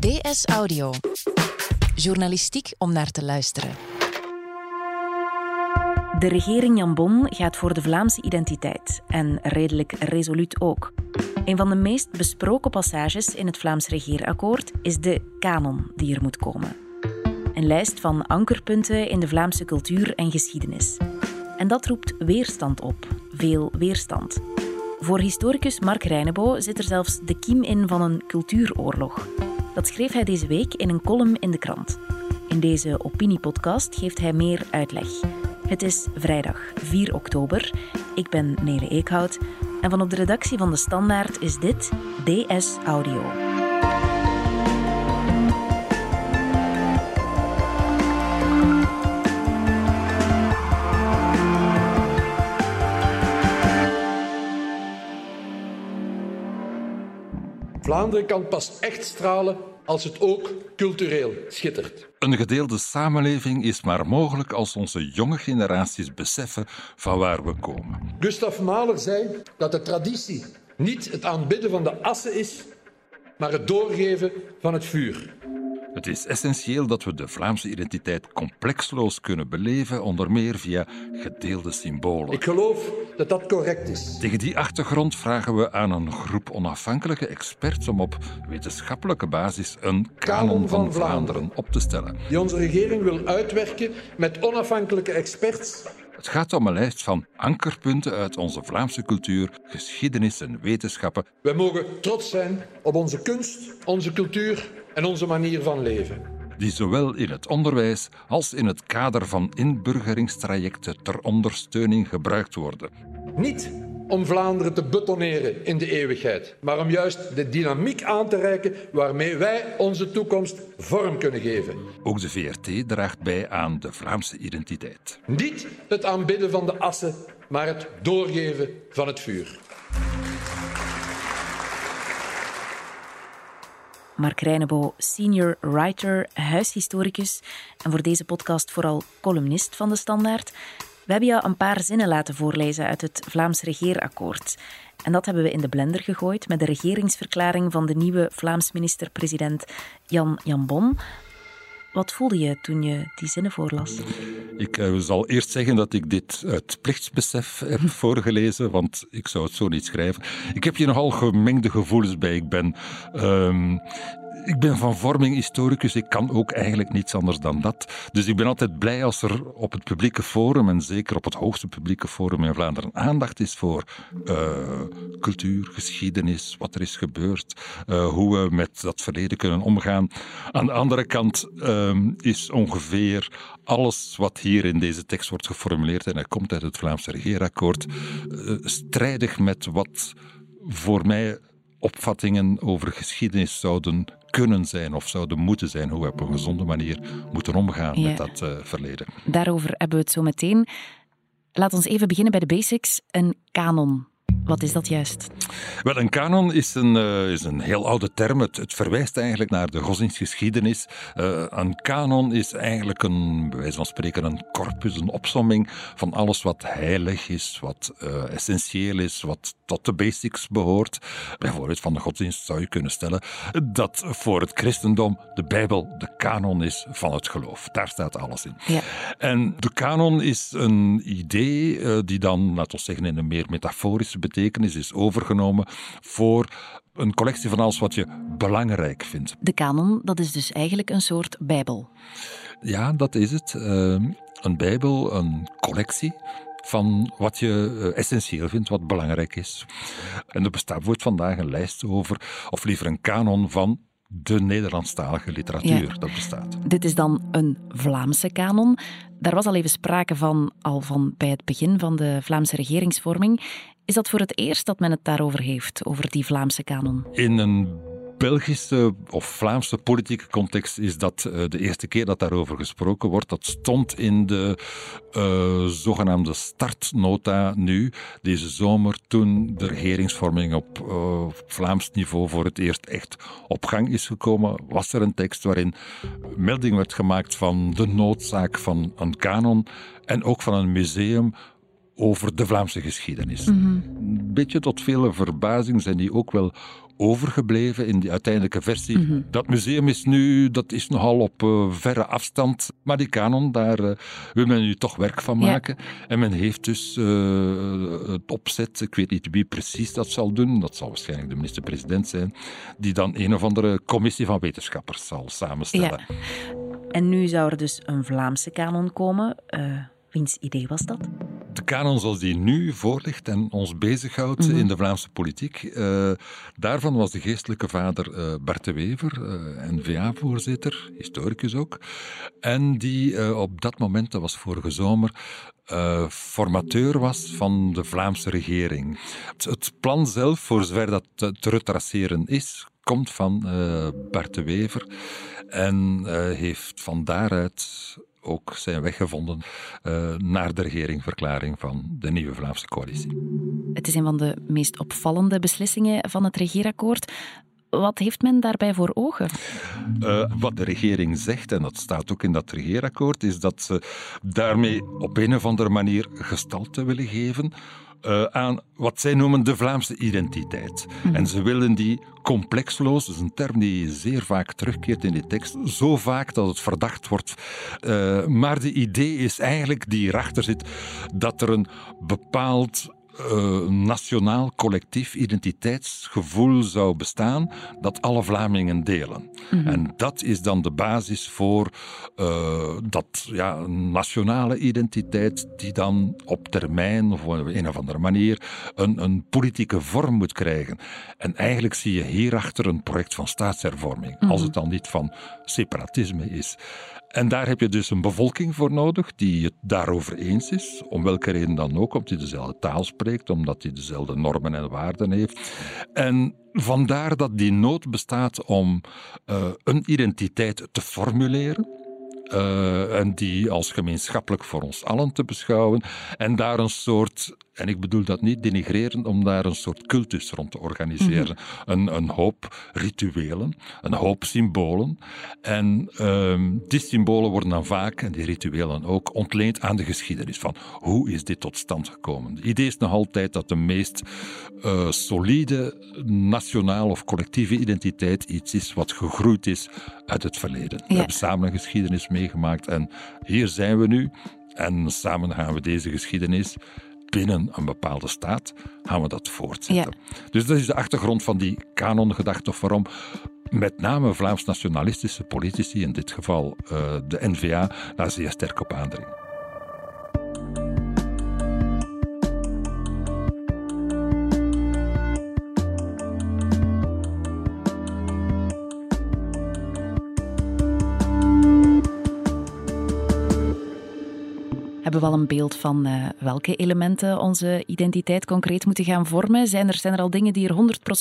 DS Audio. Journalistiek om naar te luisteren. De regering Jan Bon gaat voor de Vlaamse identiteit en redelijk resoluut ook. Een van de meest besproken passages in het Vlaams regeerakkoord is de kanon die er moet komen. Een lijst van ankerpunten in de Vlaamse cultuur en geschiedenis. En dat roept weerstand op, veel weerstand. Voor historicus Mark Reinebo zit er zelfs de kiem in van een cultuuroorlog. Dat schreef hij deze week in een column in de krant. In deze opiniepodcast geeft hij meer uitleg. Het is vrijdag 4 oktober. Ik ben Nele Eekhout en van op de redactie van De Standaard is dit DS Audio. Vlaanderen kan pas echt stralen als het ook cultureel schittert. Een gedeelde samenleving is maar mogelijk als onze jonge generaties beseffen van waar we komen. Gustav Mahler zei dat de traditie niet het aanbidden van de assen is, maar het doorgeven van het vuur. Het is essentieel dat we de Vlaamse identiteit complexloos kunnen beleven, onder meer via gedeelde symbolen. Ik geloof dat dat correct is. Tegen die achtergrond vragen we aan een groep onafhankelijke experts om op wetenschappelijke basis een kanon van Vlaanderen op te stellen. Die onze regering wil uitwerken met onafhankelijke experts het gaat om een lijst van ankerpunten uit onze Vlaamse cultuur, geschiedenis en wetenschappen. Wij mogen trots zijn op onze kunst, onze cultuur en onze manier van leven. Die zowel in het onderwijs als in het kader van inburgeringstrajecten ter ondersteuning gebruikt worden. Niet om Vlaanderen te betoneren in de eeuwigheid, maar om juist de dynamiek aan te reiken waarmee wij onze toekomst vorm kunnen geven. Ook de VRT draagt bij aan de Vlaamse identiteit. Niet het aanbidden van de assen, maar het doorgeven van het vuur. Mark Reinebo, senior writer, huishistoricus en voor deze podcast vooral columnist van de Standaard. We hebben jou een paar zinnen laten voorlezen uit het Vlaams regeerakkoord. En dat hebben we in de blender gegooid met de regeringsverklaring van de nieuwe Vlaams minister-president Jan Jambon. Wat voelde je toen je die zinnen voorlas? Ik uh, zal eerst zeggen dat ik dit uit plichtsbesef heb voorgelezen, want ik zou het zo niet schrijven. Ik heb hier nogal gemengde gevoelens bij. Ik ben uh, ik ben van vorming historicus, ik kan ook eigenlijk niets anders dan dat. Dus ik ben altijd blij als er op het publieke forum, en zeker op het hoogste publieke forum in Vlaanderen, aandacht is voor uh, cultuur, geschiedenis, wat er is gebeurd, uh, hoe we met dat verleden kunnen omgaan. Aan de andere kant uh, is ongeveer alles wat hier in deze tekst wordt geformuleerd, en hij komt uit het Vlaamse regeerakkoord, eh, strijdig met wat voor mij opvattingen over geschiedenis zouden kunnen zijn of zouden moeten zijn, hoe we op een gezonde manier moeten omgaan met dat uh, verleden. Daarover hebben we het zo meteen. Laat ons even beginnen bij de basics. Een kanon. Wat is dat juist? Wel, een kanon is een, uh, is een heel oude term. Het, het, verwijst eigenlijk naar de godsdienstgeschiedenis. Uh, een kanon is eigenlijk een, bij wijze van spreken, een corpus, een opsomming van alles wat heilig is, wat uh, essentieel is, wat tot de basics behoort. Bijvoorbeeld van de godsdienst zou je kunnen stellen dat voor het christendom de Bijbel de kanon is van het geloof. Daar staat alles in. Ja. En de kanon is een idee die dan, laten we zeggen, in een meer metaforische betekenis is overgenomen voor een collectie van alles wat je belangrijk vindt. De kanon, dat is dus eigenlijk een soort bijbel. Ja, dat is het. Uh, een bijbel, een collectie van wat je essentieel vindt, wat belangrijk is. En er bestaat voor vandaag een lijst over, of liever een kanon van de Nederlandstalige literatuur. Ja. Dat bestaat. Dit is dan een Vlaamse kanon. Daar was al even sprake van, al van bij het begin van de Vlaamse regeringsvorming. Is dat voor het eerst dat men het daarover heeft, over die Vlaamse kanon? In een Belgische of Vlaamse politieke context is dat uh, de eerste keer dat daarover gesproken wordt. Dat stond in de uh, zogenaamde startnota nu, deze zomer, toen de regeringsvorming op uh, Vlaams niveau voor het eerst echt op gang is gekomen, was er een tekst waarin melding werd gemaakt van de noodzaak van een kanon en ook van een museum over de Vlaamse geschiedenis. Mm -hmm. Een beetje tot vele verbazing zijn die ook wel overgebleven in die uiteindelijke versie. Mhm. Dat museum is nu, dat is nogal op uh, verre afstand, maar die kanon, daar uh, wil men nu toch werk van maken. En men heeft dus uh, het opzet, ik weet niet wie precies dat zal doen, dat zal waarschijnlijk de minister-president zijn, die dan een of andere commissie van wetenschappers zal samenstellen. Ja. En nu zou er dus een Vlaamse kanon komen. wiens idee was dat? De kanon zoals die nu voorligt en ons bezighoudt mm in de Vlaamse politiek, uh, daarvan was de geestelijke vader uh, Bart de Wever, uh, eh, N-VA-voorzitter, historicus ook, en die op dat moment, dat was vorige zomer, formateur was van de Vlaamse regering. Het, het, plan zelf, voor zover dat te, te retraceren is, komt van Bart de Wever en heeft van daaruit ook zijn weggevonden uh, naar de regeringverklaring van de nieuwe Vlaamse coalitie. Het is een van de meest opvallende beslissingen van het regeerakkoord. Wat heeft men daarbij voor ogen? Uh, wat de regering zegt, en dat staat ook in dat regeerakkoord, is dat ze daarmee op een of andere manier gestalte willen geven uh, aan wat zij noemen de Vlaamse identiteit. Mhm. En ze willen die complexloos, dat is een term die zeer vaak terugkeert in die tekst, zo vaak dat het verdacht wordt. Uh, maar de idee is eigenlijk die erachter zit dat er een bepaald uh, nationaal collectief identiteitsgevoel zou bestaan dat alle Vlamingen delen. Mhm. En dat is dan de basis voor uh, dat ja, nationale identiteit die dan op termijn of op een of andere manier een, een politieke vorm moet krijgen. En eigenlijk zie je hierachter een project van staatshervorming, als mhm. het dan niet van separatisme is. En daar heb je dus een bevolking voor nodig die het daarover eens is, om welke reden dan ook, omdat hij dezelfde taal spreekt, omdat hij dezelfde normen en waarden heeft. En vandaar dat die nood bestaat om uh, een identiteit te formuleren. Uh, en die als gemeenschappelijk voor ons allen te beschouwen. En daar een soort en ik bedoel dat niet denigreren om daar een soort cultus rond te organiseren. Mhm. een, een hoop rituelen, een hoop symbolen. En uh, die symbolen worden dan vaak, en die rituelen ook, ontleend aan de geschiedenis. Van hoe is dit tot stand gekomen? Het idee is nog altijd dat de meest uh, solide nationale of collectieve identiteit iets is wat gegroeid is uit het verleden. We hebben samen een geschiedenis meegemaakt en hier zijn we nu. En samen gaan we deze geschiedenis binnen een bepaalde staat gaan we dat voortzetten. Dus dat is de achtergrond van die kanongedachte of waarom met name Vlaams-nationalistische politici, in dit geval uh, de NVA, daar zeer sterk op aandringen. Hebben we al een beeld van uh, welke elementen onze identiteit concreet moeten gaan vormen? Zijn er, zijn er al dingen die er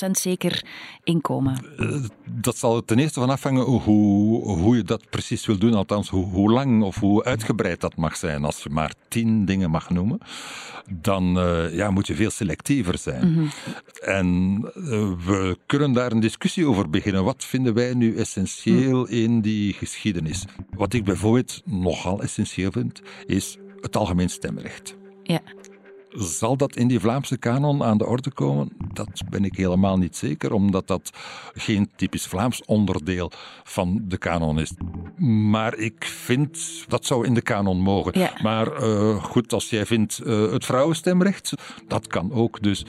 100% zeker in komen? Uh, dat zal ten eerste van afhangen hoe, hoe je dat precies wil doen. Althans, hoe, hoe lang of hoe uitgebreid dat mag zijn. Als je maar tien dingen mag noemen, dan uh, ja, moet je veel selectiever zijn. Mm -hmm. En we kunnen daar een discussie over beginnen. Wat vinden wij nu essentieel mm. in die geschiedenis? Wat ik bijvoorbeeld nogal essentieel vind, is het algemeen stemrecht. Ja. Zal dat in die Vlaamse kanon aan de orde komen? Dat ben ik helemaal niet zeker, omdat dat geen typisch Vlaams onderdeel van de kanon is. Maar ik vind dat zou in de kanon mogen. Ja. Maar uh, goed, als jij vindt uh, het vrouwenstemrecht, dat kan ook. Dus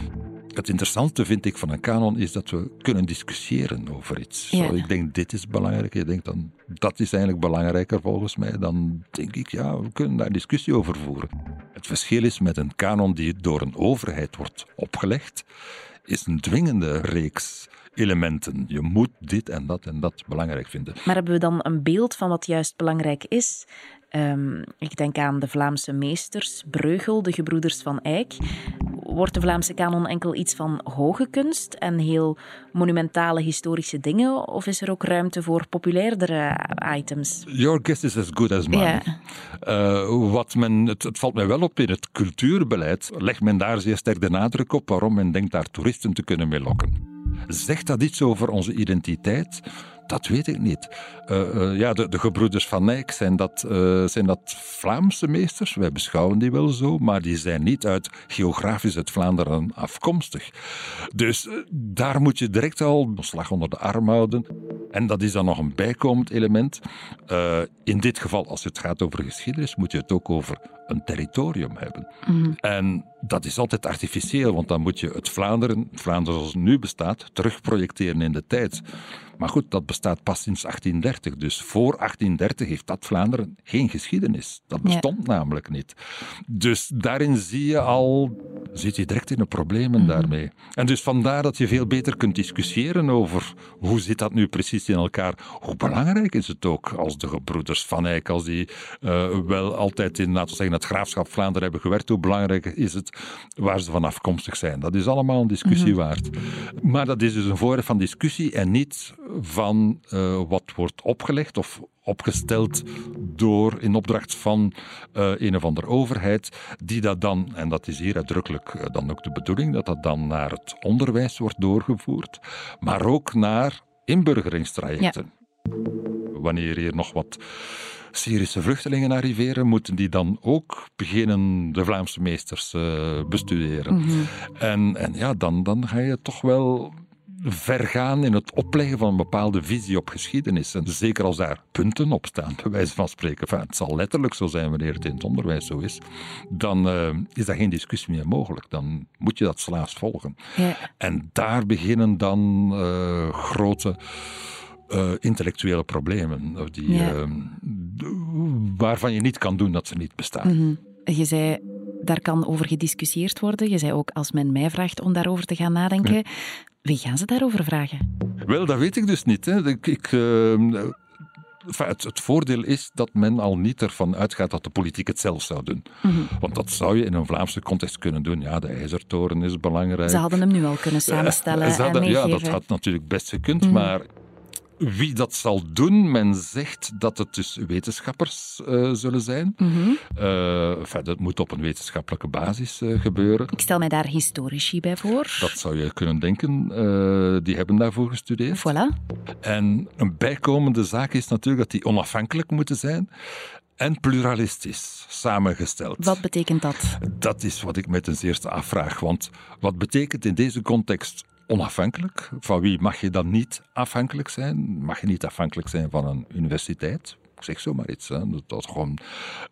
het interessante vind ik van een kanon is dat we kunnen discussiëren over iets. Zo, ik denk, dit is belangrijk. Je denkt dan, dat is eigenlijk belangrijker volgens mij. Dan denk ik, ja, we kunnen daar discussie over voeren. Het verschil is met een kanon die door een overheid wordt opgelegd, is een dwingende reeks elementen. Je moet dit en dat en dat belangrijk vinden. Maar hebben we dan een beeld van wat juist belangrijk is? Um, ik denk aan de Vlaamse meesters, Breugel, de gebroeders van Eyck. Wordt de Vlaamse kanon enkel iets van hoge kunst en heel monumentale historische dingen? Of is er ook ruimte voor populairdere items? Your guess is as good as mine. Yeah. Uh, wat men, het, het, valt mij wel op in het cultuurbeleid. Legt men daar zeer sterk de nadruk op waarom men denkt daar toeristen te kunnen mee lokken. Zegt dat iets over onze identiteit? dat weet ik niet. Uh, ja, de, de gebroeders van Eyck, zijn dat, uh, zijn dat Vlaamse meesters? Wij beschouwen die wel zo, maar die zijn niet uit geografisch uit Vlaanderen afkomstig. Dus daar moet je direct al een slag onder de arm houden. En dat is dan nog een bijkomend element. in dit geval, als het gaat over geschiedenis, moet je het ook over een territorium hebben. Mhm. En dat is altijd artificieel, want dan moet je het Vlaanderen, Vlaanderen zoals het nu bestaat, terugprojecteren in de tijd. Maar goed, dat bestaat pas sinds 1830. Dus voor 1830 heeft dat Vlaanderen geen geschiedenis. Dat bestond namelijk niet. Dus daarin zie je al, zit je direct in een problemen mm daarmee. En dus vandaar dat je veel beter kunt discussiëren over hoe zit dat nu precies in elkaar. Hoe belangrijk is het ook als de gebroeders Van Eyck, als die uh, wel altijd in, laten we zeggen, het graafschap Vlaanderen hebben gewerkt, hoe belangrijk is het waar ze van afkomstig zijn. Dat is allemaal een discussie mhm. waard. Maar dat is dus een voorwerp van discussie en niet van uh, wat wordt opgelegd of opgesteld door in opdracht van uh, een of andere overheid, die dat dan, en dat is hier uitdrukkelijk uh, dan ook de bedoeling, dat dat dan naar het onderwijs wordt doorgevoerd, maar ook naar inburgeringstrajecten. Ja. Wanneer hier nog wat Syrische vluchtelingen arriveren, moeten die dan ook beginnen de Vlaamse meesters uh, bestuderen. Mm -hmm. en, en ja, dan, dan ga je toch wel vergaan in het opleggen van een bepaalde visie op geschiedenis. En zeker als daar punten op staan, bij wijze van spreken, enfin, het zal letterlijk zo zijn wanneer het in het onderwijs zo is, dan uh, is daar geen discussie meer mogelijk. Dan moet je dat slaafs volgen. Ja. En daar beginnen dan uh, grote uh, intellectuele problemen, die, ja. waarvan je niet kan doen dat ze niet bestaan. Mm -hmm. Je zei daar kan over gediscussieerd worden. Je zei ook, als men mij vraagt om daarover te gaan nadenken. Ja. Wie gaan ze daarover vragen? Wel, dat weet ik dus niet. Hè. Ik, ik uh, het, het, voordeel is dat men al niet ervan uitgaat dat de politiek het zelf zou doen. Mm -hmm. Want dat zou je in een Vlaamse context kunnen doen. Ja, de ijzertoren is belangrijk. Ze hadden hem nu al kunnen samenstellen uh, hadden, en Ja, dat had natuurlijk best gekund, mm -hmm. maar wie dat zal doen, men zegt dat het dus wetenschappers uh, zullen zijn. Mm -hmm. uh, enfin, dat moet op een wetenschappelijke basis uh, gebeuren. Ik stel mij daar historici bij voor. Dat zou je kunnen denken. die hebben daarvoor gestudeerd. Voilà. En een bijkomende zaak is natuurlijk dat die onafhankelijk moeten zijn en pluralistisch samengesteld. Wat betekent dat? Dat is wat ik me ten eerste afvraag. Want wat betekent in deze context onafhankelijk. Van wie mag je dan niet afhankelijk zijn? Mag je niet afhankelijk zijn van een universiteit? Ik zeg zomaar iets. Dat dat gewoon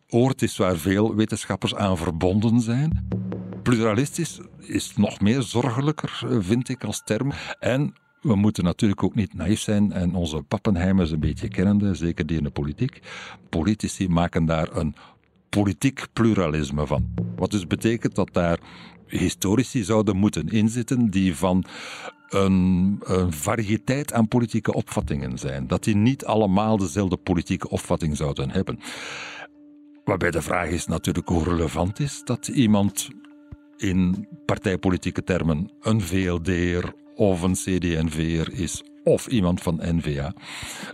oord is waar veel wetenschappers aan verbonden zijn. Pluralistisch is nog meer zorgelijker, vind ik als term. En we moeten natuurlijk ook niet naïef zijn en onze pappenheimers een beetje kennende, zeker die in de politiek. Politici maken daar een politiek pluralisme van. Wat dus betekent dat daar historici zouden moeten inzitten die van een, een, variëteit aan politieke opvattingen zijn. Dat die niet allemaal dezelfde politieke opvatting zouden hebben. Waarbij de vraag is natuurlijk hoe relevant is dat iemand in partijpolitieke termen een VLD'er of een CD&V'er is of iemand van NVA.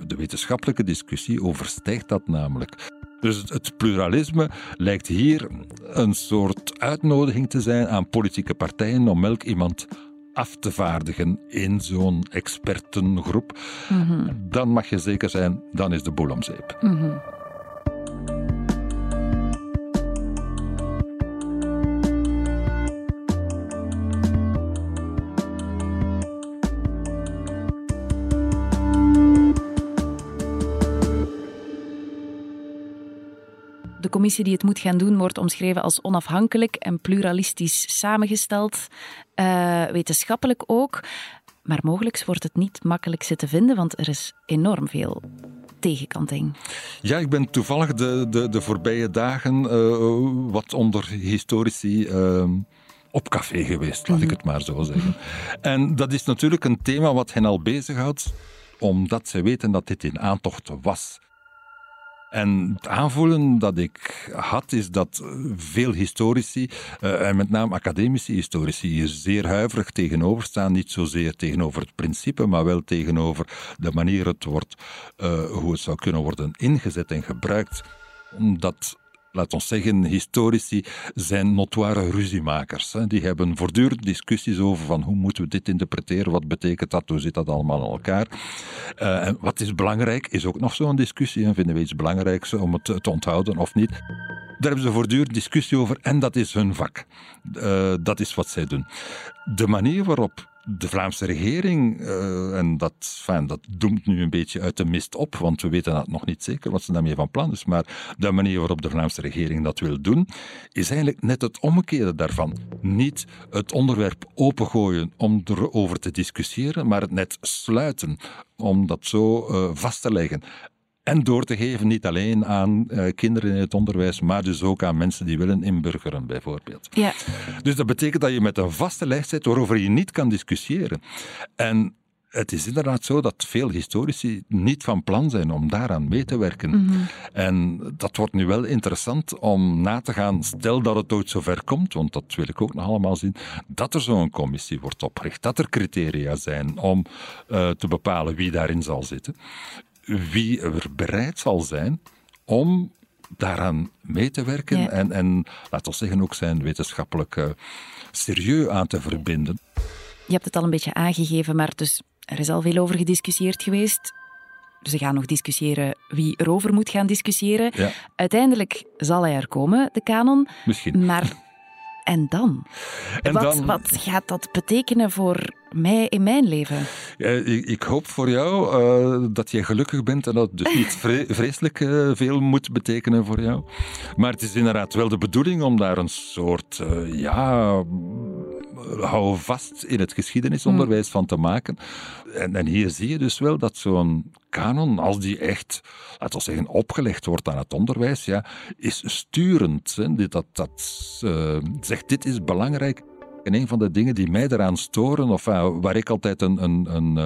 De wetenschappelijke discussie overstijgt dat namelijk. Dus het pluralisme lijkt hier een soort uitnodiging te zijn aan politieke partijen om elk iemand af te vaardigen in zo'n expertengroep. Mm -hmm. Dan mag je zeker zijn, dan is de boel om zeep. Mm -hmm. Commissie die het moet gaan doen wordt omschreven als onafhankelijk en pluralistisch samengesteld, uh, wetenschappelijk ook. Maar mogelijk wordt het niet makkelijk te vinden, want er is enorm veel tegenkanting. Ja, ik ben toevallig de, de, de voorbije dagen uh, wat onder historici. Uh, op café geweest, laat ik mhm. het maar zo zeggen. En dat is natuurlijk een thema wat hen al bezighoudt, omdat ze weten dat dit in aantocht was. En het aanvoelen dat ik had, is dat veel historici, uh, en met name academische historici, hier zeer huiverig tegenover staan. Niet zozeer tegenover het principe, maar wel tegenover de manier het wordt, uh, hoe het zou kunnen worden ingezet en gebruikt. Omdat laat ons zeggen, historici zijn notoire ruziemakers. Die hebben voortdurend discussies over van hoe moeten we dit interpreteren, wat betekent dat, hoe zit dat allemaal in elkaar. Uh, en wat is belangrijk, is ook nog zo'n discussie. En vinden we iets belangrijks om het te onthouden of niet? Daar hebben ze voortdurend discussie over en dat is hun vak. Uh, dat is wat zij doen. De manier waarop de Vlaamse regering, uh, en dat, fijn, dat doemt nu een beetje uit de mist op, want we weten dat nog niet zeker wat ze daarmee van plan is, maar de manier waarop de Vlaamse regering dat wil doen, is eigenlijk net het omgekeerde daarvan. Niet het onderwerp opengooien om erover te discussiëren, maar het net sluiten om dat zo uh, vast te leggen. En door te geven niet alleen aan uh, kinderen in het onderwijs, maar dus ook aan mensen die willen inburgeren, bijvoorbeeld. Ja. Dus dat betekent dat je met een vaste lijst zit waarover je niet kan discussiëren. En het is inderdaad zo dat veel historici niet van plan zijn om daaraan mee te werken. Mm -hmm. En dat wordt nu wel interessant om na te gaan, stel dat het ooit zover komt, want dat wil ik ook nog allemaal zien, dat er zo'n commissie wordt opgericht, dat er criteria zijn om uh, te bepalen wie daarin zal zitten wie er bereid zal zijn om daaraan mee te werken Ja. en, en, laten we zeggen, ook zijn wetenschappelijke serieus aan te verbinden. Je hebt het al een beetje aangegeven, maar dus er is al veel over gediscussieerd geweest. Ze gaan nog discussiëren wie erover moet gaan discussiëren. Ja. Uiteindelijk zal hij er komen, de kanon. Misschien. Maar en dan? En wat, dan- wat gaat dat betekenen voor mij in mijn leven? Ik, hoop voor jou eh, dat jij gelukkig bent en dat het dus niet vre- vreselijk eh, veel moet betekenen voor jou. Maar het is inderdaad wel de bedoeling om daar een soort, eh, ja, hou vast in het geschiedenisonderwijs van te maken. En, en hier zie je dus wel dat zo'n kanon, als die echt, laten we zeggen, opgelegd wordt aan het onderwijs, ja, is sturend. Hè. Dit- Dat, dat eh, zegt, dit is belangrijk. En een van de dingen die mij eraan storen, of eh, waar ik altijd een, een, een,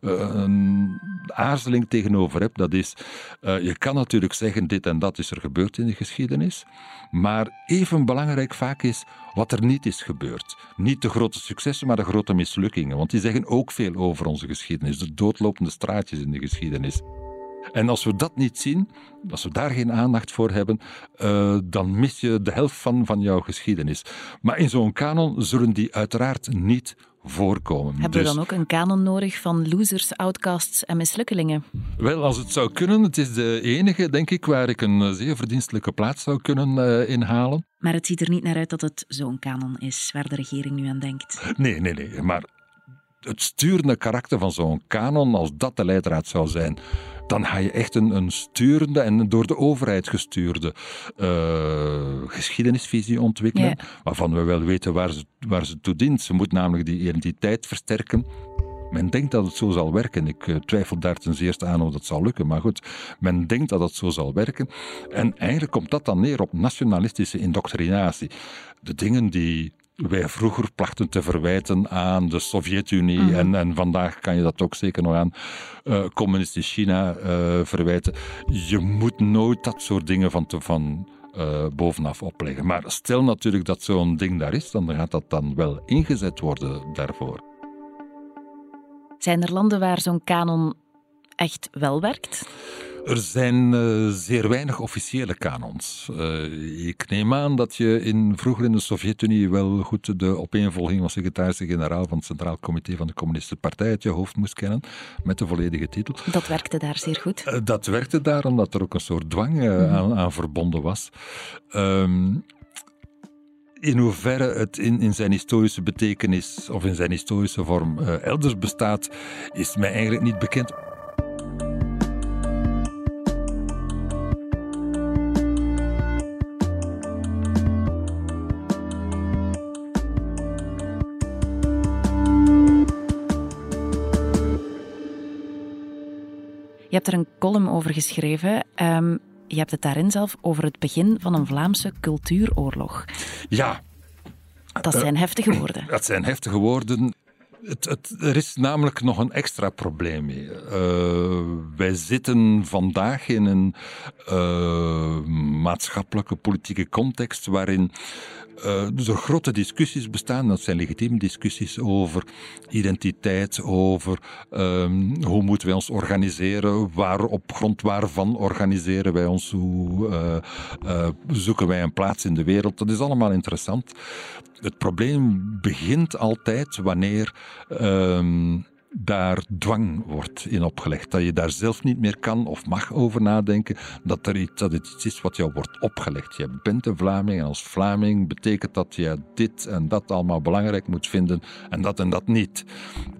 eh, een aarzeling tegenover heb, dat is, eh, je kan natuurlijk zeggen, dit en dat is er gebeurd in de geschiedenis, maar even belangrijk vaak is wat er niet is gebeurd. Niet de grote successen, maar de grote mislukkingen, want die zeggen ook veel over onze geschiedenis, de doodlopende straatjes in de geschiedenis. En als we dat niet zien, als we daar geen aandacht voor hebben, eh, dan mis je de helft van, van jouw geschiedenis. Maar in zo'n kanon zullen die uiteraard niet voorkomen. Hebben Dus- we dan ook een kanon nodig van losers, outcasts en mislukkelingen? Wel, als het zou kunnen, het is de enige, denk ik, waar ik een eh, zeer verdienstelijke plaats zou kunnen eh, inhalen. Maar het ziet er niet naar uit dat het zo'n kanon is waar de regering nu aan denkt. Nee, nee, nee. Maar het sturende karakter van zo'n kanon, als dat de leidraad zou zijn, dan ga je echt een, een sturende en door de overheid gestuurde eh, geschiedenisvisie ontwikkelen, Ja. waarvan we wel weten waar ze, waar ze toe dient. Ze moet namelijk die identiteit versterken. Men denkt dat het zo zal werken. Ik eh, twijfel daar ten zeerste aan of dat zal lukken. Maar goed, men denkt dat het zo zal werken. En eigenlijk komt dat dan neer op nationalistische indoctrinatie. De dingen die wij vroeger plachten te verwijten aan de Sovjet-Unie. en, en vandaag kan je dat ook zeker nog aan eh, communistisch China eh, verwijten. Je moet nooit dat soort dingen van, te, van eh, bovenaf opleggen. Maar stel natuurlijk dat zo'n ding daar is, dan gaat dat dan wel ingezet worden daarvoor. Zijn er landen waar zo'n kanon echt wel werkt? Er zijn eh, zeer weinig officiële kanons. Eh, ik neem aan dat je in, vroeger in de Sovjet-Unie wel goed de opeenvolging van secretaris-generaal van het Centraal Comité van de Communistische Partij uit je hoofd moest kennen, met de volledige titel. Dat werkte daar zeer goed. Eh, Dat werkte daar omdat er ook een soort dwang eh, aan, aan verbonden was. Ehm, in hoeverre het in, in zijn historische betekenis of in zijn historische vorm elders bestaat, is mij eigenlijk niet bekend. Hebt er een column over geschreven. Ehm, je hebt het daarin zelf over het begin van een Vlaamse cultuuroorlog. Ja, Dat zijn heftige woorden. Dat zijn heftige woorden. Het, het, er is namelijk nog een extra probleem mee. Uh, wij zitten vandaag in een uh, maatschappelijke, politieke context waarin uh, dus er grote discussies bestaan. Dat zijn legitieme discussies over identiteit, over um, hoe moeten wij ons organiseren, waar, op grond waarvan organiseren wij ons, hoe uh, uh, zoeken wij een plaats in de wereld. Dat is allemaal interessant. Het probleem begint altijd wanneer. Um, daar dwang wordt in opgelegd. Dat je daar zelf niet meer kan of mag over nadenken. Dat, er iets, dat het iets is wat jou wordt opgelegd. Je bent een Vlaming en als Vlaming betekent dat je dit en dat allemaal belangrijk moet vinden en dat en dat niet.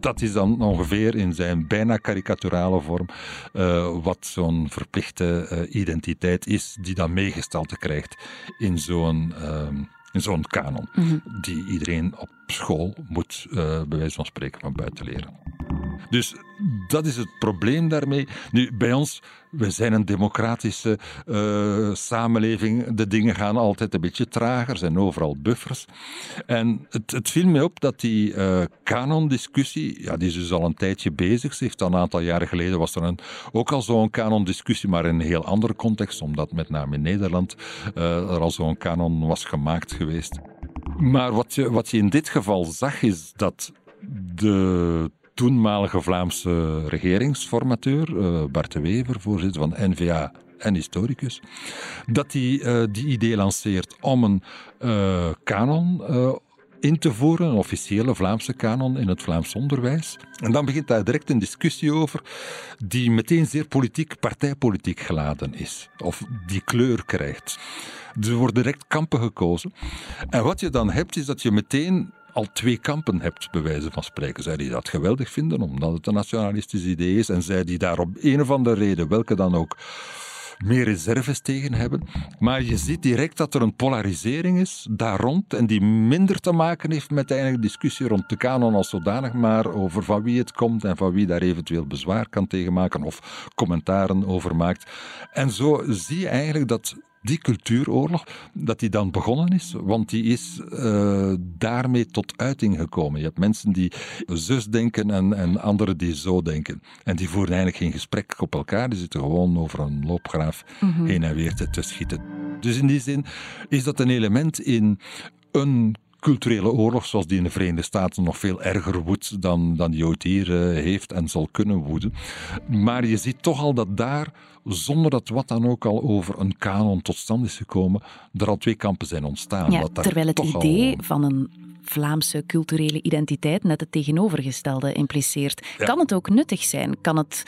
Dat is dan ongeveer in zijn bijna karikaturale vorm uh, wat zo'n verplichte uh, identiteit is die dan meegestalte krijgt in zo'n... Uh, in zo'n kanon, mm -hmm. die iedereen op school moet, uh, bij wijze van spreken, van buiten leren. Dus dat is het probleem daarmee. Nu, bij ons, we zijn een democratische uh, samenleving. De dingen gaan altijd een beetje trager, er zijn overal buffers. En het, het viel mij op dat die uh, kanondiscussie, ja, die is dus al een tijdje bezig. Ze heeft een aantal jaren geleden was er een, ook al zo'n kanondiscussie, maar in een heel andere context, omdat met name in Nederland uh, er al zo'n kanon was gemaakt geweest. Maar wat je, wat je in dit geval zag, is dat de toenmalige Vlaamse regeringsformateur, uh, Bart de Wever, voorzitter van NVA en historicus, dat hij uh, die idee lanceert om een uh, kanon in te voeren, een officiële Vlaamse kanon in het Vlaams onderwijs. En dan begint daar direct een discussie over die meteen zeer politiek, partijpolitiek geladen is, of die kleur krijgt. Dus er worden direct kampen gekozen. En wat je dan hebt, is dat je meteen al twee kampen hebt, bij wijze van spreken. Zij die dat geweldig vinden, omdat het een nationalistisch idee is, en zij die daar op een of andere reden, welke dan ook, meer reserves tegen hebben. Maar je ziet direct dat er een polarisering is daar rond en die minder te maken heeft met de discussie rond de kanon als zodanig, maar over van wie het komt en van wie daar eventueel bezwaar kan tegen maken of commentaren over maakt. En zo zie je eigenlijk dat die cultuuroorlog, dat die dan begonnen is, want die is uh, daarmee tot uiting gekomen. Je hebt mensen die zus denken en, en anderen die zo denken. En die voeren eigenlijk geen gesprek op elkaar, die zitten gewoon over een loopgraaf mm -hmm. heen en weer te, te schieten. Dus in die zin is dat een element in een culturele oorlog, zoals die in de Verenigde Staten nog veel erger woedt dan, dan die ooit hier uh, heeft en zal kunnen woeden. Maar je ziet toch al dat daar, zonder dat wat dan ook al over een kanon tot stand is gekomen, er al twee kampen zijn ontstaan. Ja, terwijl het idee al... van een Vlaamse culturele identiteit net het tegenovergestelde impliceert. Ja. Kan het ook nuttig zijn? Kan het,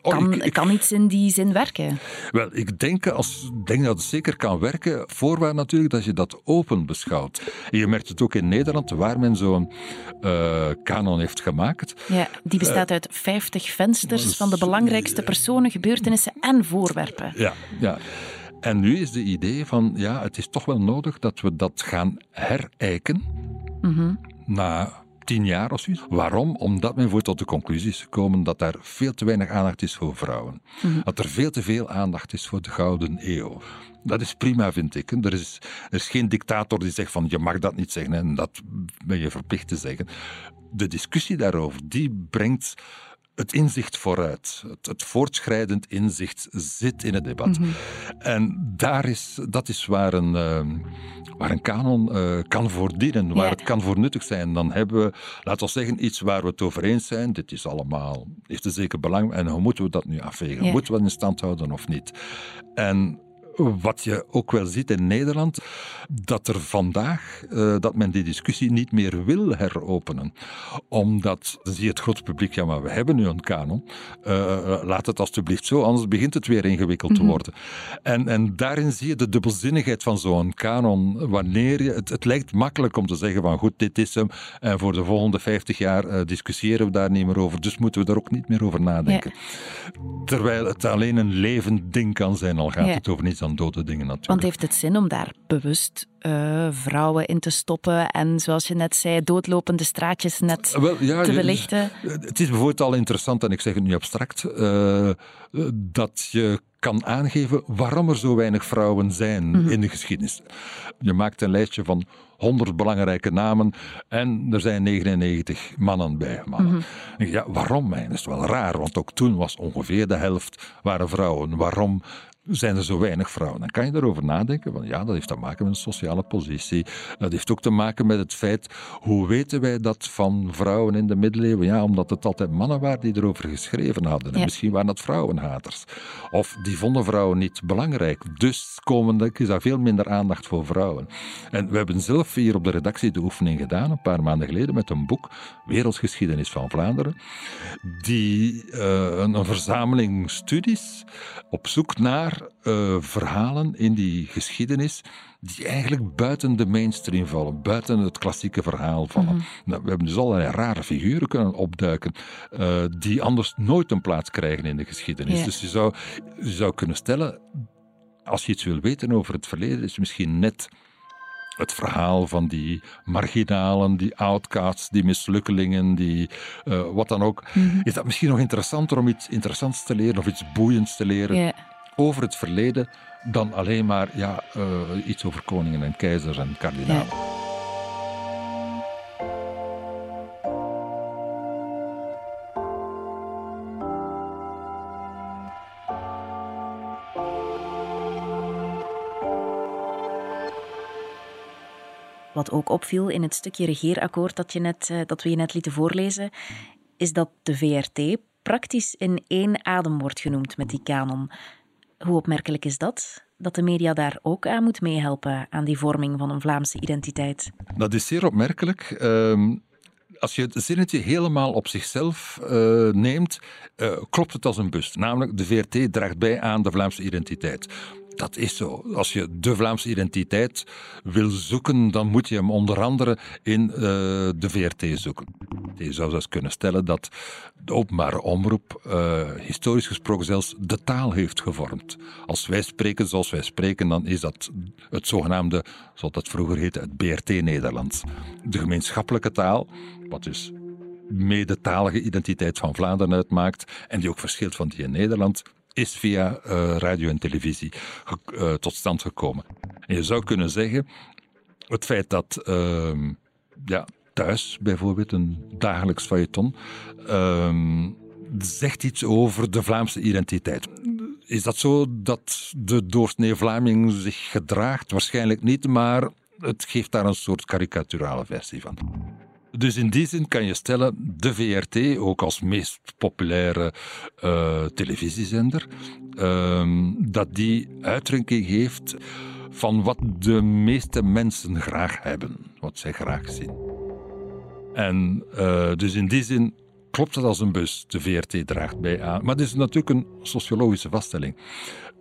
kan, ik, kan iets in die zin werken? Wel, ik denk, als, denk dat het zeker kan werken, voorwaar natuurlijk dat je dat open beschouwt. En je merkt het ook in Nederland, waar men zo'n uh, kanon heeft gemaakt. Ja, die bestaat uh, uit 50 vensters van de belangrijkste personen, gebeurtenissen en voorwerpen. Ja, ja. En nu is de idee van, ja, het is toch wel nodig dat we dat gaan herijken. Mm -hmm. Na tien jaar of zoiets. Waarom? Omdat men voor tot de conclusie is gekomen dat daar veel te weinig aandacht is voor vrouwen. Mm-hmm. Dat er veel te veel aandacht is voor de Gouden Eeuw. Dat is prima, vind ik. Er is, er is geen dictator die zegt van je mag dat niet zeggen en dat ben je verplicht te zeggen. De discussie daarover, die brengt het inzicht vooruit. Het, het, voortschrijdend inzicht zit in het debat. Mm-hmm. En daar is, dat is waar een, uh, waar een kanon uh, kan voor dienen, waar ja. het kan voor nuttig zijn. Dan hebben we, laten we zeggen, iets waar we het over eens zijn. Dit is allemaal, heeft een zeker belang. En hoe moeten we dat nu afwegen? Ja. Moeten we het in stand houden of niet? En wat je ook wel ziet in Nederland, dat er vandaag, uh, dat men die discussie niet meer wil heropenen. Omdat, dan zie het grote publiek, ja maar we hebben nu een kanon, uh, laat het alstublieft zo, anders begint het weer ingewikkeld te worden. Mm -hmm. en, en daarin zie je de dubbelzinnigheid van zo'n kanon, wanneer je, het, het, lijkt makkelijk om te zeggen van goed, dit is hem, en voor de volgende 50 jaar uh, discussiëren we daar niet meer over, dus moeten we daar ook niet meer over nadenken. Ja. Terwijl het alleen een levend ding kan zijn, al gaat ja. het over niets anders dan dode dingen natuurlijk. Want heeft het zin om daar bewust uh, vrouwen in te stoppen en zoals je net zei, doodlopende straatjes net Wel, ja, te belichten? Het is bijvoorbeeld al interessant, en ik zeg het nu abstract, uh, dat je kan aangeven waarom er zo weinig vrouwen zijn mhm. in de geschiedenis. Je maakt een lijstje van 100 belangrijke namen en er zijn 99 mannen bij. Mannen. Mhm. Ja, waarom? Dat is wel raar, want ook toen was ongeveer de helft waren vrouwen. Waarom zijn er zo weinig vrouwen. Dan kan je erover nadenken, van ja, dat heeft te maken met een sociale positie. Dat heeft ook te maken met het feit, hoe weten wij dat van vrouwen in de middeleeuwen? Ja, omdat het altijd mannen waren die erover geschreven hadden. En misschien waren dat vrouwenhaters. Of die vonden vrouwen niet belangrijk. Dus komen, is daar veel minder aandacht voor vrouwen. En we hebben zelf hier op de redactie de oefening gedaan, een paar maanden geleden, met een boek, Wereldgeschiedenis van Vlaanderen, die uh, een, een verzameling studies op zoek naar uh, verhalen in die geschiedenis die eigenlijk buiten de mainstream vallen, buiten het klassieke verhaal vallen. Mhm. nou, we hebben dus allerlei rare figuren kunnen opduiken uh, die anders nooit een plaats krijgen in de geschiedenis. Dus je zou, je zou kunnen stellen, als je iets wil weten over het verleden, is misschien net het verhaal van die marginalen, die outcasts, die mislukkelingen, die uh, wat dan ook. Mhm. Is dat misschien nog interessanter om iets interessants te leren of iets boeiends te leren? Over het verleden dan alleen maar ja, uh, iets over koningen en keizers en kardinalen. Ja. Wat ook opviel in het stukje regeerakkoord dat, je net, eh, dat we je net lieten voorlezen, is dat de VRT praktisch in één adem wordt genoemd met die kanon. Hoe opmerkelijk is dat? Dat de media daar ook aan moet meehelpen aan die vorming van een Vlaamse identiteit? Dat is zeer opmerkelijk. Ehm, als je het zinnetje helemaal op zichzelf uh, neemt, uh, klopt het als een bus. Namelijk, de VRT draagt bij aan de Vlaamse identiteit. Dat is zo. Als je de Vlaamse identiteit wil zoeken, dan moet je hem onder andere in uh, de VRT zoeken. Je zou zelfs kunnen stellen dat de openbare omroep uh, historisch gesproken zelfs de taal heeft gevormd. Als wij spreken zoals wij spreken, dan is dat het zogenaamde, zoals dat vroeger heette, het BRT-Nederlands. De gemeenschappelijke taal, wat dus medetalige identiteit van Vlaanderen uitmaakt en die ook verschilt van die in Nederland, is via uh, radio en televisie uh, tot stand gekomen. En je zou kunnen zeggen, het feit dat uh, ja, thuis bijvoorbeeld, een dagelijks feuilleton, ehm, zegt iets over de Vlaamse identiteit. Is dat zo dat de doorsnee Vlaming zich gedraagt? Waarschijnlijk niet, maar het geeft daar een soort karikaturale versie van. Dus in die zin kan je stellen, de VRT, ook als meest populaire uh, televisiezender, uh, dat die uitdrukking heeft van wat de meeste mensen graag hebben, wat zij graag zien. En uh, dus in die zin klopt het als een bus, de VRT draagt bij aan. Maar het is natuurlijk een sociologische vaststelling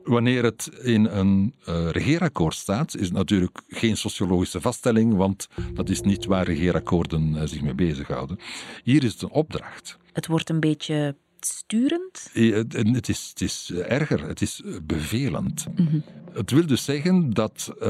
wanneer het in een uh, regeerakkoord staat, is het natuurlijk geen sociologische vaststelling, want dat is niet waar regeerakkoorden uh, zich mee bezighouden. Hier is het een opdracht. Het wordt een beetje sturend? Het is, het is erger, het is bevelend. Mm Het wil dus zeggen dat uh,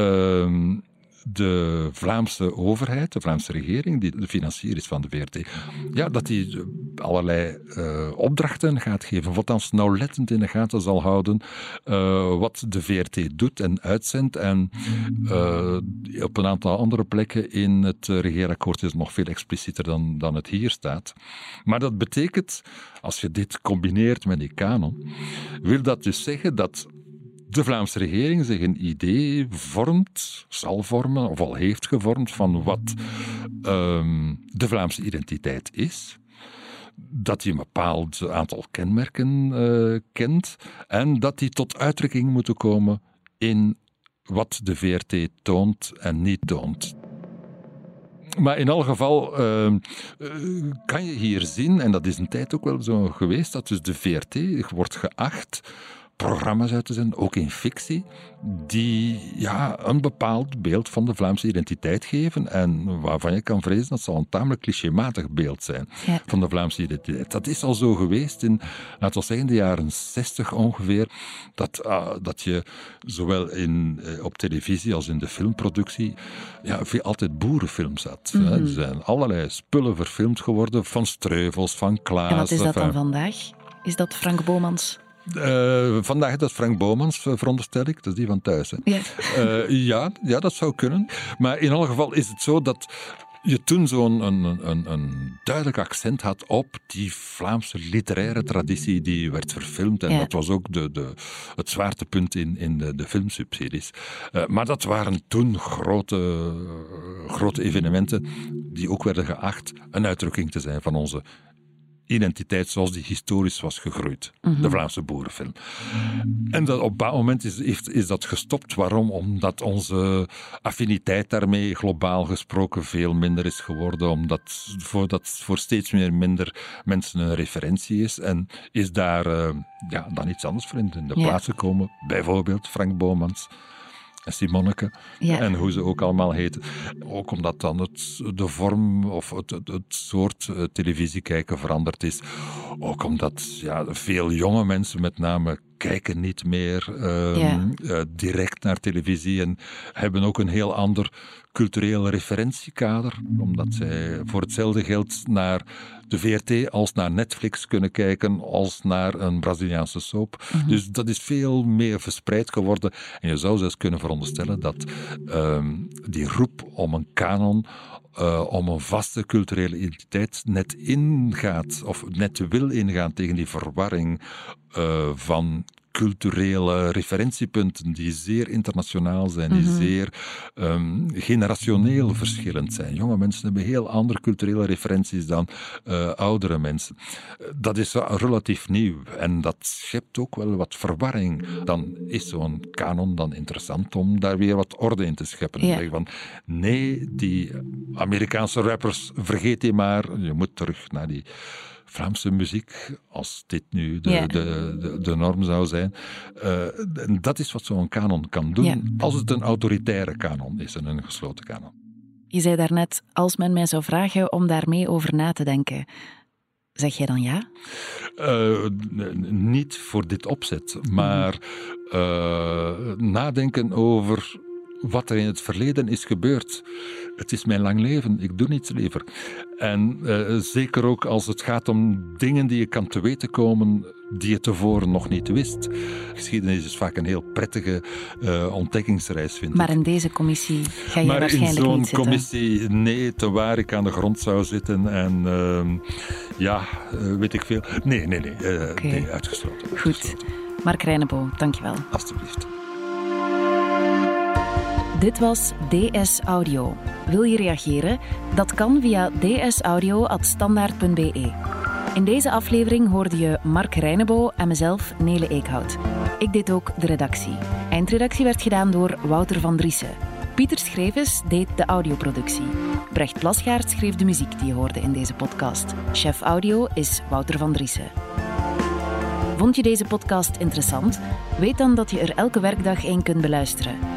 de Vlaamse overheid, de Vlaamse regering, die de financier is van de VRT, ja, dat die allerlei uh, opdrachten gaat geven, of althans nauwlettend in de gaten zal houden uh, wat de VRT doet en uitzendt. En uh, op een aantal andere plekken in het regeerakkoord is het nog veel explicieter dan, dan het hier staat. Maar dat betekent, als je dit combineert met die kanon, wil dat dus zeggen dat de Vlaamse regering zich een idee vormt, zal vormen, of al heeft gevormd, van wat um, de Vlaamse identiteit is. Dat hij een bepaald aantal kenmerken uh, kent en dat die tot uitdrukking moeten komen in wat de VRT toont en niet toont. Maar in elk geval uh, kan je hier zien, en dat is een tijd ook wel zo geweest, dat dus de VRT wordt geacht programma's uit te zenden, ook in fictie, die ja, een bepaald beeld van de Vlaamse identiteit geven en waarvan je kan vrezen dat zal een tamelijk clichématig beeld zijn van de Vlaamse identiteit. Dat is al zo geweest in, laten we zeggen, de jaren 60 ongeveer, dat, uh, dat je zowel in, uh, op televisie als in de filmproductie ja, veel, altijd boerenfilms had. Mm -hmm. Er zijn allerlei spullen verfilmd geworden, van Streuvels, van Klaas. En wat is dat dan vandaag? Is dat Frank Bomans? Uh, vandaag is dat Frank Bomans, veronderstel ik. Dat is die van thuis. Hè? Ja. Uh, ja, ja, dat zou kunnen. Maar in elk geval is het zo dat je toen zo'n een, een, een, duidelijk accent had op die Vlaamse literaire traditie die werd verfilmd. En ja. dat was ook de, de, het zwaartepunt in, in de, de filmsubsidies. Uh, maar dat waren toen grote, grote evenementen die ook werden geacht een uitdrukking te zijn van onze identiteit zoals die historisch was gegroeid. De mhm. Vlaamse boerenfilm. En dat, op dat moment is, is dat gestopt. Waarom? Omdat onze affiniteit daarmee globaal gesproken veel minder is geworden. Omdat voor, dat voor steeds meer minder mensen een referentie is. En is daar uh, ja, dan iets anders voor in de plaats gekomen. Bijvoorbeeld Frank Bomans. Simonneke en hoe ze ook allemaal heten. Ook omdat dan het, de vorm of het, het, het soort uh, televisie kijken veranderd is. Ook omdat ja, veel jonge mensen met name kijken niet meer ja. uh, direct naar televisie en hebben ook een heel ander cultureel referentiekader, omdat zij voor hetzelfde geld naar de VRT als naar Netflix kunnen kijken als naar een Braziliaanse soap. Mm-hmm. Dus dat is veel meer verspreid geworden. En je zou zelfs kunnen veronderstellen dat uh, die roep om een kanon uh, om een vaste culturele identiteit net ingaat, of net wil ingaan tegen die verwarring uh, van culturele referentiepunten die zeer internationaal zijn, die mm -hmm. zeer um, generationeel verschillend zijn. Jonge mensen hebben heel andere culturele referenties dan uh, oudere mensen. Dat is relatief nieuw en dat schept ook wel wat verwarring. Dan is zo'n kanon dan interessant om daar weer wat orde in te scheppen. Ja. Van, nee, die Amerikaanse rappers, vergeet die maar. Je moet terug naar die Vlaamse muziek, als dit nu de, ja. de, de, de, norm zou zijn. Uh, dat is wat zo'n kanon kan doen, ja. als het een autoritaire kanon is en een gesloten kanon. Je zei daarnet, als men mij zou vragen om daarmee over na te denken, zeg jij dan ja? Uh, niet voor dit opzet, maar uh, nadenken over wat er in het verleden is gebeurd. Het is mijn lang leven, ik doe niets liever. En uh, zeker ook als het gaat om dingen die je kan te weten komen die je tevoren nog niet wist. Geschiedenis is vaak een heel prettige uh, ontdekkingsreis, vind maar ik. in deze commissie ga je maar waarschijnlijk niet zitten. Maar in zo'n commissie, nee, te waar ik aan de grond zou zitten en uh, ja, weet ik veel. Nee, nee, nee, okay. nee uitgesloten. Goed. Uitgesloten. Mark Reinebo, dankjewel. Alsjeblieft. Dit was DS Audio. Wil je reageren? Dat kan via dsaudio.standaard.be. In deze aflevering hoorde je Mark Reinebo en mezelf, Nele Eekhout. Ik deed ook de redactie. Eindredactie werd gedaan door Wouter van Driessen. Pieter Schrevens deed de audioproductie. Brecht Plasgaard schreef de muziek die je hoorde in deze podcast. Chef audio is Wouter van Driessen. Vond je deze podcast interessant? Weet dan dat je er elke werkdag één kunt beluisteren.